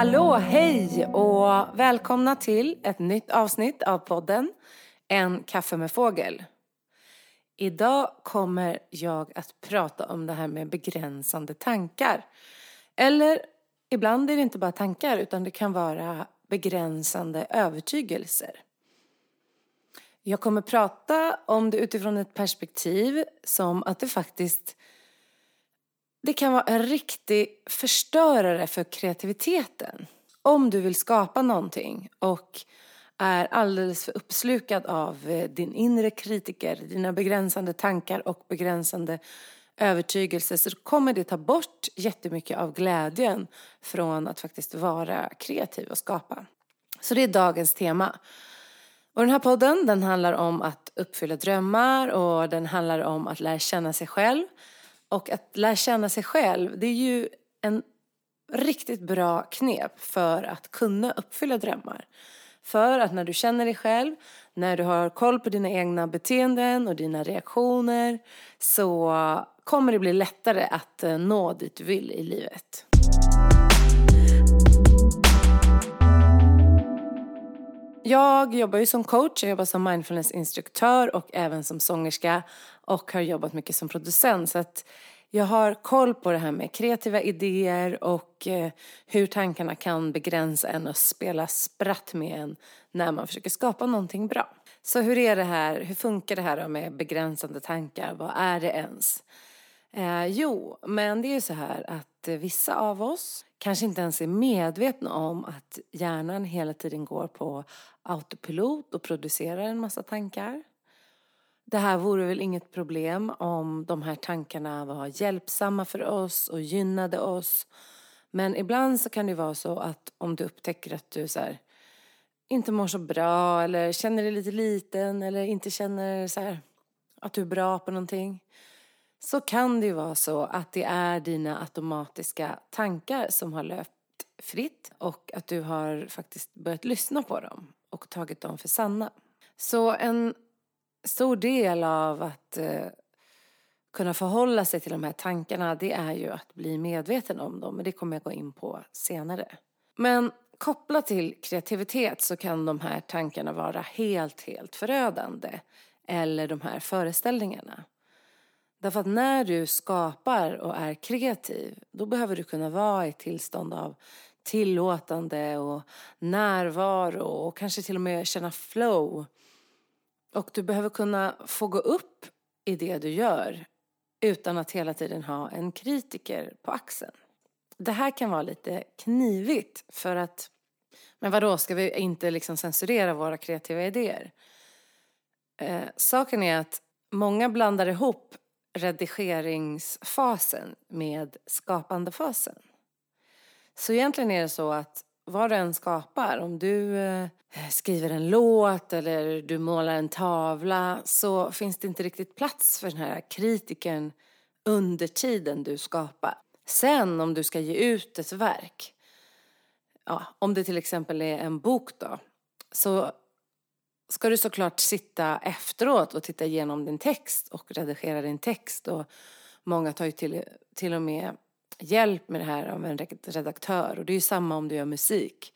Hallå, hej och välkomna till ett nytt avsnitt av podden En kaffe med fågel. Idag kommer jag att prata om det här med begränsande tankar. Eller ibland är det inte bara tankar utan det kan vara begränsande övertygelser. Jag kommer prata om det utifrån ett perspektiv som att det faktiskt det kan vara en riktig förstörare för kreativiteten. Om du vill skapa någonting och är alldeles för uppslukad av eh, din inre kritiker, dina begränsande tankar och begränsande övertygelser så kommer det ta bort jättemycket av glädjen från att faktiskt vara kreativ och skapa. Så det är dagens tema. Och den här podden den handlar om att uppfylla drömmar och den handlar om att lära känna sig själv. Och att lära känna sig själv det är ju en riktigt bra knep för att kunna uppfylla drömmar. För att när du känner dig själv, när du har koll på dina egna beteenden och dina reaktioner så kommer det bli lättare att eh, nå dit du vill i livet. Jag jobbar ju som coach, jag jobbar som mindfulnessinstruktör och även som sångerska och har jobbat mycket som producent. Så att jag har koll på det här med kreativa idéer och eh, hur tankarna kan begränsa en och spela spratt med en när man försöker skapa någonting bra. Så hur är det här, hur funkar det här med begränsande tankar? Vad är det ens? Eh, jo, men det är ju så här att vissa av oss kanske inte ens är medvetna om att hjärnan hela tiden går på autopilot och producerar en massa tankar. Det här vore väl inget problem om de här tankarna var hjälpsamma för oss och gynnade oss. Men ibland så kan det vara så att om du upptäcker att du så här, inte mår så bra eller känner dig lite liten eller inte känner så här, att du är bra på någonting så kan det ju vara så att det är dina automatiska tankar som har löpt fritt och att du har faktiskt börjat lyssna på dem och tagit dem för sanna. Så en stor del av att eh, kunna förhålla sig till de här tankarna det är ju att bli medveten om dem. Men det kommer jag gå in på senare. Men kopplat till kreativitet så kan de här tankarna vara helt, helt förödande. Eller de här föreställningarna. Därför att när du skapar och är kreativ då behöver du kunna vara i ett tillstånd av tillåtande och närvaro och kanske till och med känna flow och du behöver kunna få gå upp i det du gör utan att hela tiden ha en kritiker på axeln. Det här kan vara lite knivigt för att, men vadå, ska vi inte liksom censurera våra kreativa idéer? Eh, saken är att många blandar ihop redigeringsfasen med skapandefasen. Så egentligen är det så att vad du än skapar, om du eh, skriver en låt eller du målar en tavla så finns det inte riktigt plats för den här kritiken under tiden du skapar. Sen om du ska ge ut ett verk, ja, om det till exempel är en bok då, så ska du såklart sitta efteråt och titta igenom din text och redigera din text och många tar ju till, till och med hjälp med det här av en redaktör och det är ju samma om du gör musik.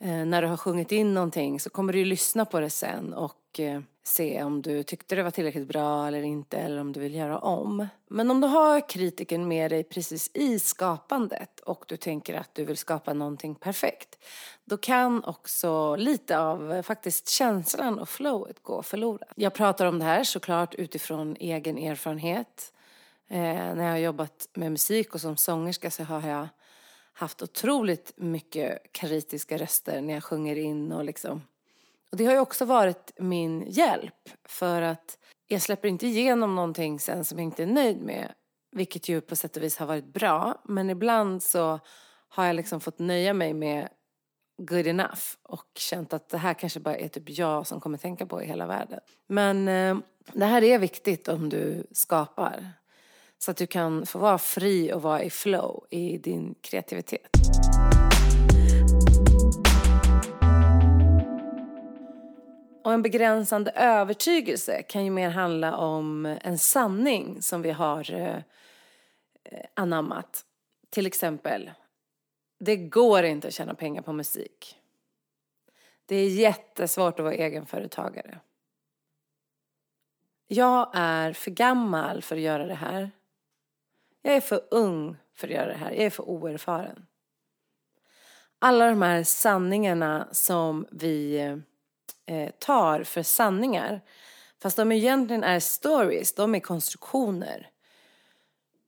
Eh, när du har sjungit in någonting så kommer du ju lyssna på det sen och eh, se om du tyckte det var tillräckligt bra eller inte eller om du vill göra om. Men om du har kritiken med dig precis i skapandet och du tänker att du vill skapa någonting perfekt då kan också lite av eh, faktiskt känslan och flowet gå förlorat. Jag pratar om det här såklart utifrån egen erfarenhet. Eh, när jag har jobbat med musik och som sångerska så har jag haft otroligt mycket kritiska röster när jag sjunger in och liksom. Och det har ju också varit min hjälp för att jag släpper inte igenom någonting sen som jag inte är nöjd med. Vilket ju på sätt och vis har varit bra. Men ibland så har jag liksom fått nöja mig med good enough och känt att det här kanske bara är typ jag som kommer tänka på i hela världen. Men eh, det här är viktigt om du skapar. Så att du kan få vara fri och vara i flow i din kreativitet. Och en begränsande övertygelse kan ju mer handla om en sanning som vi har eh, eh anammat. Till exempel, det går inte att tjäna pengar på musik. Det är jättesvårt att vara egenföretagare. Jag är för gammal för att göra det här. Jag är för ung för att göra det här. Jag är för oerfaren. Alla de här sanningarna som vi eh, tar för sanningar fast de egentligen är stories, de är konstruktioner.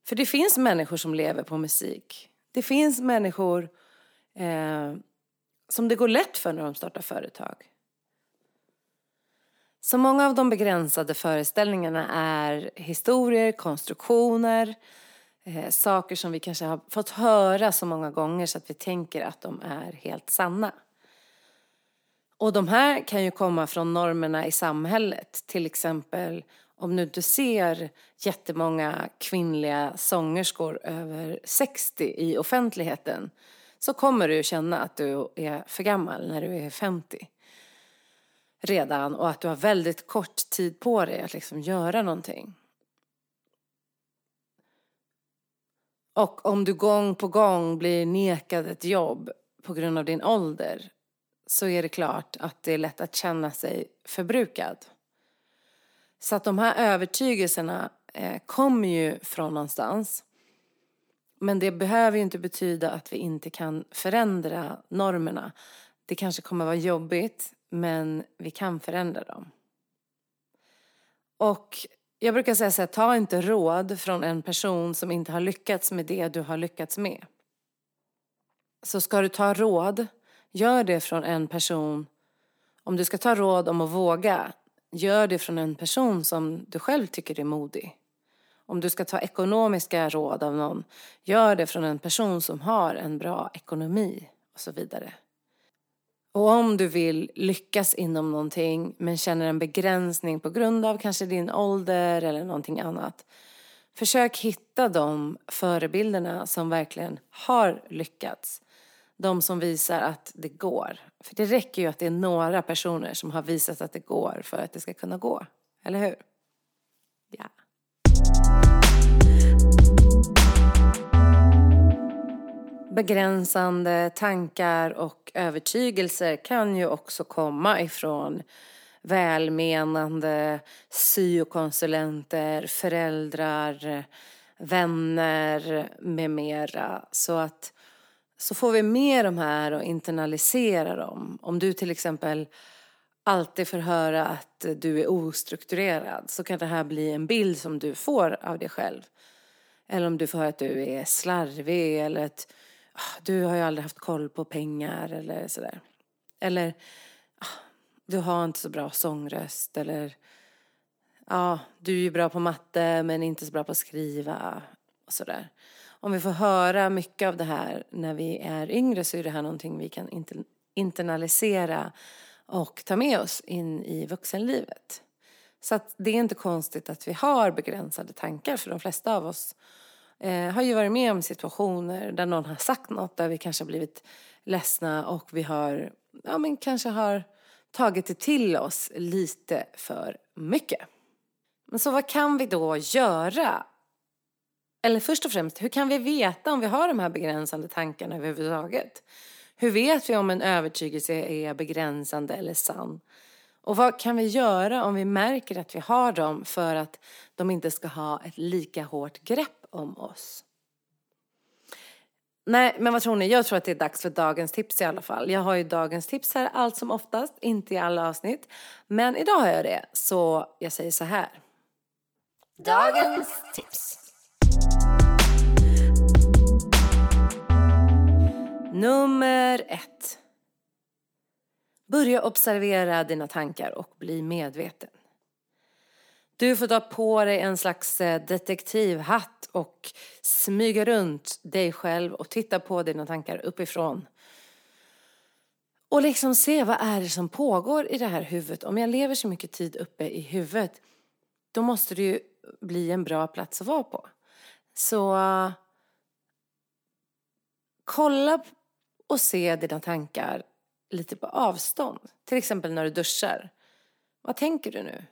För det finns människor som lever på musik. Det finns människor eh, som det går lätt för när de startar företag. Så många av de begränsade föreställningarna är historier, konstruktioner, eh, saker som vi kanske har fått höra så många gånger så att vi tänker att de är helt sanna. Och de här kan ju komma från normerna i samhället, till exempel om du inte ser jättemånga kvinnliga sångerskor över 60 i offentligheten så kommer du känna att du är för gammal när du är 50 redan och att du har väldigt kort tid på dig att liksom göra någonting. Och om du gång på gång blir nekad ett jobb på grund av din ålder så är det klart att det är lätt att känna sig förbrukad. Så att de här övertygelserna eh, kommer ju från någonstans. Men det behöver ju inte betyda att vi inte kan förändra normerna. Det kanske kommer vara jobbigt, men vi kan förändra dem. Och jag brukar säga så här, ta inte råd från en person som inte har lyckats med det du har lyckats med. Så ska du ta råd, gör det från en person. Om du ska ta råd om att våga, gör det från en person som du själv tycker är modig. Om du ska ta ekonomiska råd av någon, gör det från en person som har en bra ekonomi och så vidare. Och om du vill lyckas inom någonting men känner en begränsning på grund av kanske din ålder eller någonting annat. Försök hitta de förebilderna som verkligen har lyckats. De som visar att det går. För det räcker ju att det är några personer som har visat att det går för att det ska kunna gå. Eller hur? Ja. Begränsande tankar och övertygelser kan ju också komma ifrån välmenande syokonsulenter, föräldrar, vänner med mera. Så att så får vi med de här och internalisera dem. Om du till exempel alltid får höra att du är ostrukturerad så kan det här bli en bild som du får av dig själv. Eller om du får höra att du är slarvig eller att du har ju aldrig haft koll på pengar eller sådär. Eller ah, du har inte så bra sångröst eller ja, du är ju bra på matte men inte så bra på att skriva och sådär. Om vi får höra mycket av det här när vi är yngre så är det här någonting vi kan internalisera och ta med oss in i vuxenlivet. Så att det är inte konstigt att vi har begränsade tankar för de flesta av oss eh, har ju varit med om situationer där någon har sagt något där vi kanske har blivit ledsna och vi har, ja men kanske har tagit det till oss lite för mycket. Men så vad kan vi då göra? Eller först och främst, hur kan vi veta om vi har de här begränsande tankarna överhuvudtaget? Hur vet vi om en övertygelse är begränsande eller sann? Och vad kan vi göra om vi märker att vi har dem för att de inte ska ha ett lika hårt grepp om oss? Nej, men vad tror ni? Jag tror att det är dags för dagens tips i alla fall. Jag har ju dagens tips här allt som oftast, inte i alla avsnitt. Men idag har jag det, så jag säger så här. Dagens tips. Nummer ett. Börja observera dina tankar och bli medveten. Du får ta på dig en slags eh, detektivhatt och smyga runt dig själv och titta på dina tankar uppifrån. Och liksom se vad är det som pågår i det här huvudet. Om jag lever så mycket tid uppe i huvudet då måste det ju bli en bra plats att vara på. Så kolla och se dina tankar lite på avstånd. Till exempel när du duschar. Vad tänker du nu?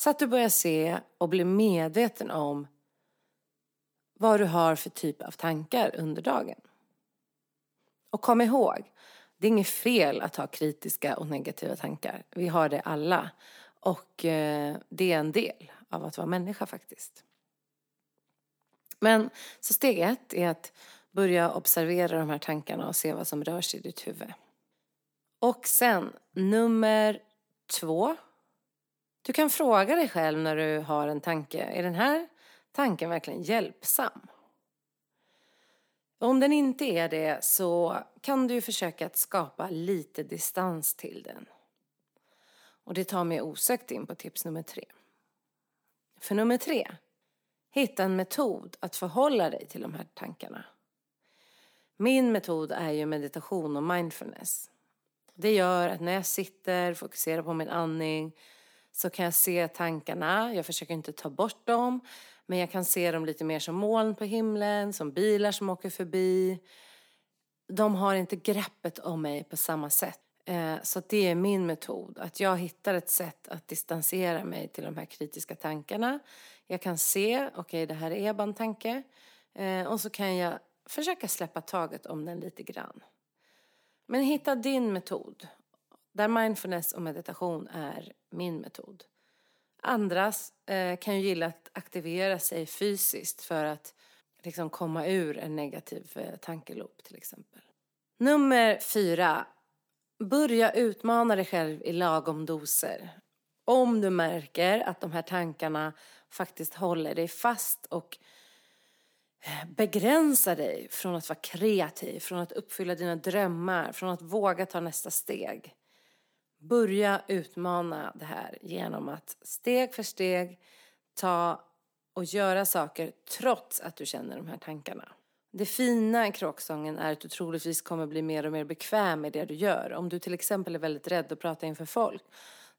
Så att du börjar se och bli medveten om vad du har för typ av tankar under dagen. Och kom ihåg, det är inget fel att ha kritiska och negativa tankar. Vi har det alla. Och eh, det är en del av att vara människa faktiskt. Men så steg ett är att börja observera de här tankarna och se vad som rör sig i ditt huvud. Och sen nummer två. Du kan fråga dig själv när du har en tanke, är den här tanken verkligen hjälpsam? Om den inte är det så kan du försöka att skapa lite distans till den. Och det tar mig osökt in på tips nummer tre. För nummer tre, hitta en metod att förhålla dig till de här tankarna. Min metod är ju meditation och mindfulness. Det gör att när jag sitter, fokuserar på min andning så kan jag se tankarna. Jag försöker inte ta bort dem, men jag kan se dem lite mer som moln på himlen, som bilar som åker förbi. De har inte greppet om mig på samma sätt. Eh, så det är min metod, att jag hittar ett sätt att distansera mig till de här kritiska tankarna. Jag kan se, okej okay, det här är bara en tanke. Eh, och så kan jag försöka släppa taget om den lite grann. Men hitta din metod, där mindfulness och meditation är min metod. Andra eh, kan ju gilla att aktivera sig fysiskt för att liksom komma ur en negativ eh, tankeloop till exempel. Nummer fyra. Börja utmana dig själv i lagom doser. Om du märker att de här tankarna faktiskt håller dig fast och eh, begränsar dig från att vara kreativ, från att uppfylla dina drömmar, från att våga ta nästa steg. Börja utmana det här genom att steg för steg ta och göra saker trots att du känner de här tankarna. Det fina i kråksången är att du troligtvis kommer bli mer och mer bekväm med det du gör. Om du till exempel är väldigt rädd att prata inför folk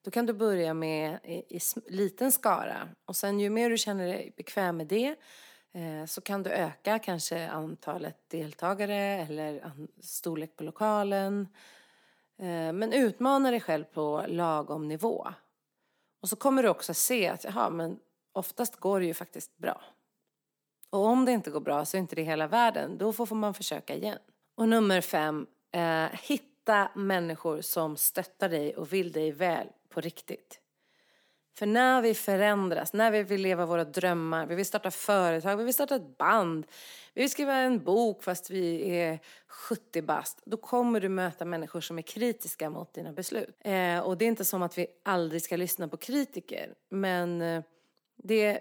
då kan du börja med i, i liten skara och sen ju mer du känner dig bekväm med det eh, så kan du öka kanske antalet deltagare eller storlek på lokalen Eh, Eh, men utmana dig själv på lagom nivå. Och så kommer du också se att jaha, men oftast går det ju faktiskt bra. Och om det inte går bra så är inte det hela världen. Då får man försöka igen. Och nummer fem, eh, hitta människor som stöttar dig och vill dig väl på riktigt. För när vi förändras, när vi vill leva våra drömmar, vi vill starta företag, vi vill starta ett band, vi vill skriva en bok fast vi är 70 bast, då kommer du möta människor som är kritiska mot dina beslut. Eh, och det är inte som att vi aldrig ska lyssna på kritiker, men eh, det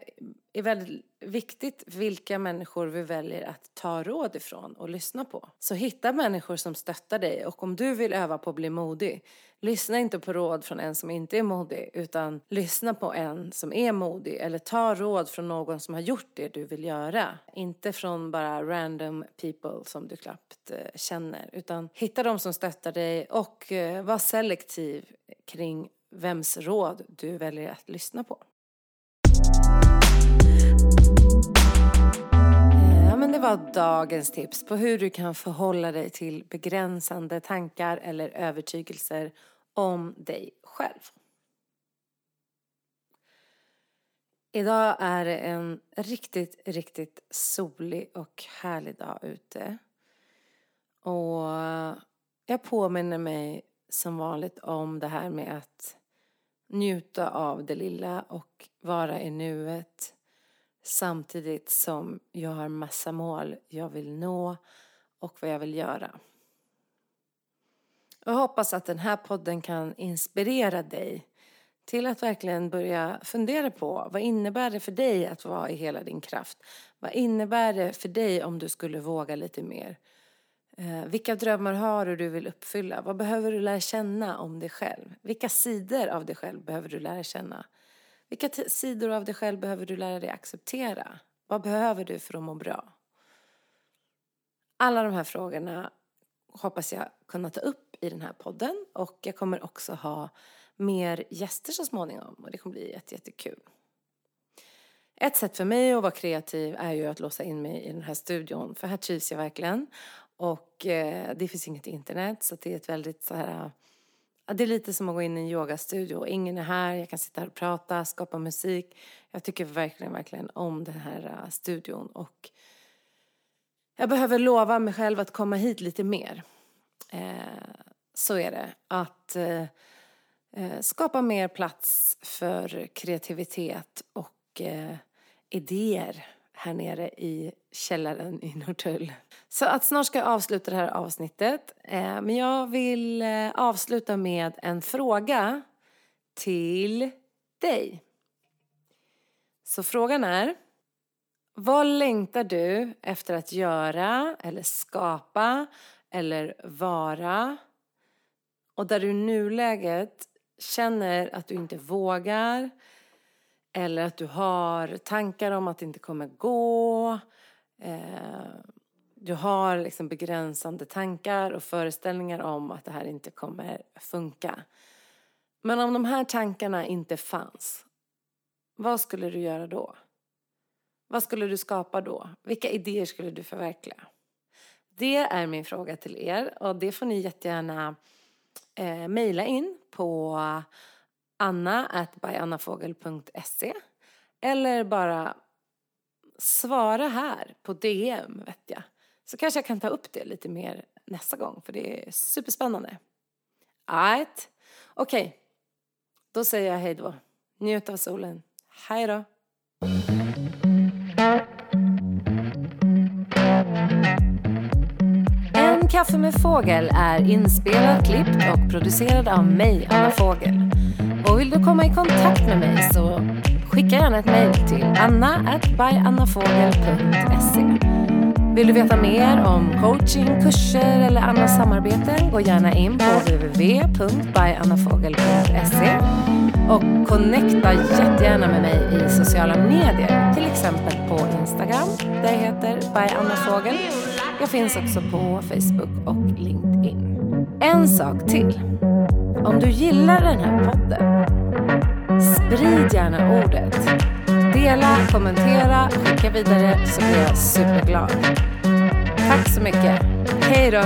är väldigt viktigt vilka människor vi väljer att ta råd ifrån och lyssna på. Så hitta människor som stöttar dig och om du vill öva på att bli modig, lyssna inte på råd från en som inte är modig utan lyssna på en som är modig eller ta råd från någon som har gjort det du vill göra. Inte från bara random people som du knappt eh, känner utan hitta de som stöttar dig och eh, var selektiv kring vems råd du väljer att lyssna på. Var dagens tips på hur du kan förhålla dig till begränsande tankar eller övertygelser om dig själv. Idag är det en riktigt, riktigt solig och härlig dag ute. Och jag påminner mig som vanligt om det här med att njuta av det lilla och vara i nuet samtidigt som jag har massa mål jag vill nå och vad jag vill göra. Jag hoppas att den här podden kan inspirera dig till att verkligen börja fundera på vad innebär det för dig att vara i hela din kraft? Vad innebär det för dig om du skulle våga lite mer? Eh, vilka drömmar har du du vill uppfylla? Vad behöver du lära känna om dig själv? Vilka sidor av dig själv behöver du lära känna? Vilka sidor av dig själv behöver du lära dig acceptera? Vad behöver du för att må bra? Alla de här frågorna hoppas jag kunna ta upp i den här podden. Och jag kommer också ha mer gäster så småningom och det kommer bli jätte, jättekul. Ett sätt för mig att vara kreativ är ju att låsa in mig i den här studion för här trivs jag verkligen. Och eh, det finns inget internet så det är ett väldigt så här det är lite som att gå in i en yogastudio. Ingen är här, jag kan sitta här och prata, skapa musik. Jag tycker verkligen, verkligen om den här äh, studion och jag behöver lova mig själv att komma hit lite mer. Eh, så är det. Att eh, eh skapa mer plats för kreativitet och eh, idéer här nere i källaren i Norrtull. Så att snart ska jag avsluta det här avsnittet. Eh, men jag vill eh, avsluta med en fråga till dig. Så frågan är, vad längtar du efter att göra eller skapa eller vara och där du i nuläget känner att du inte vågar eller att du har tankar om att det inte kommer gå. Eh, du har liksom begränsande tankar och föreställningar om att det här inte kommer funka. Men om de här tankarna inte fanns, vad skulle du göra då? Vad skulle du skapa då? Vilka idéer skulle du förverkliga? Det är min fråga till er och det får ni jättegärna eh, mejla in på anna.byannafogel.se eller bara svara här på DM vet jag. Så kanske jag kan ta upp det lite mer nästa gång för det är superspännande. Alright. Okej, okay. då säger jag hej då. Njut av solen. Hej då. En kaffe med fågel är inspelad, klippt och producerad av mig, Anna Fågel. Vill du komma i kontakt med mig så skicka gärna ett mejl till anna.byannafogel.se Vill du veta mer om coaching, kurser eller andra samarbeten gå gärna in på www.byannafogel.se och connecta jättegärna med mig i sociala medier, till exempel på Instagram där jag heter byannafogel. Jag finns också på Facebook och LinkedIn. En sak till. Om du gillar den här podden, sprid gärna ordet. Dela, kommentera, skicka vidare så blir jag superglad. Tack så mycket. Hej då!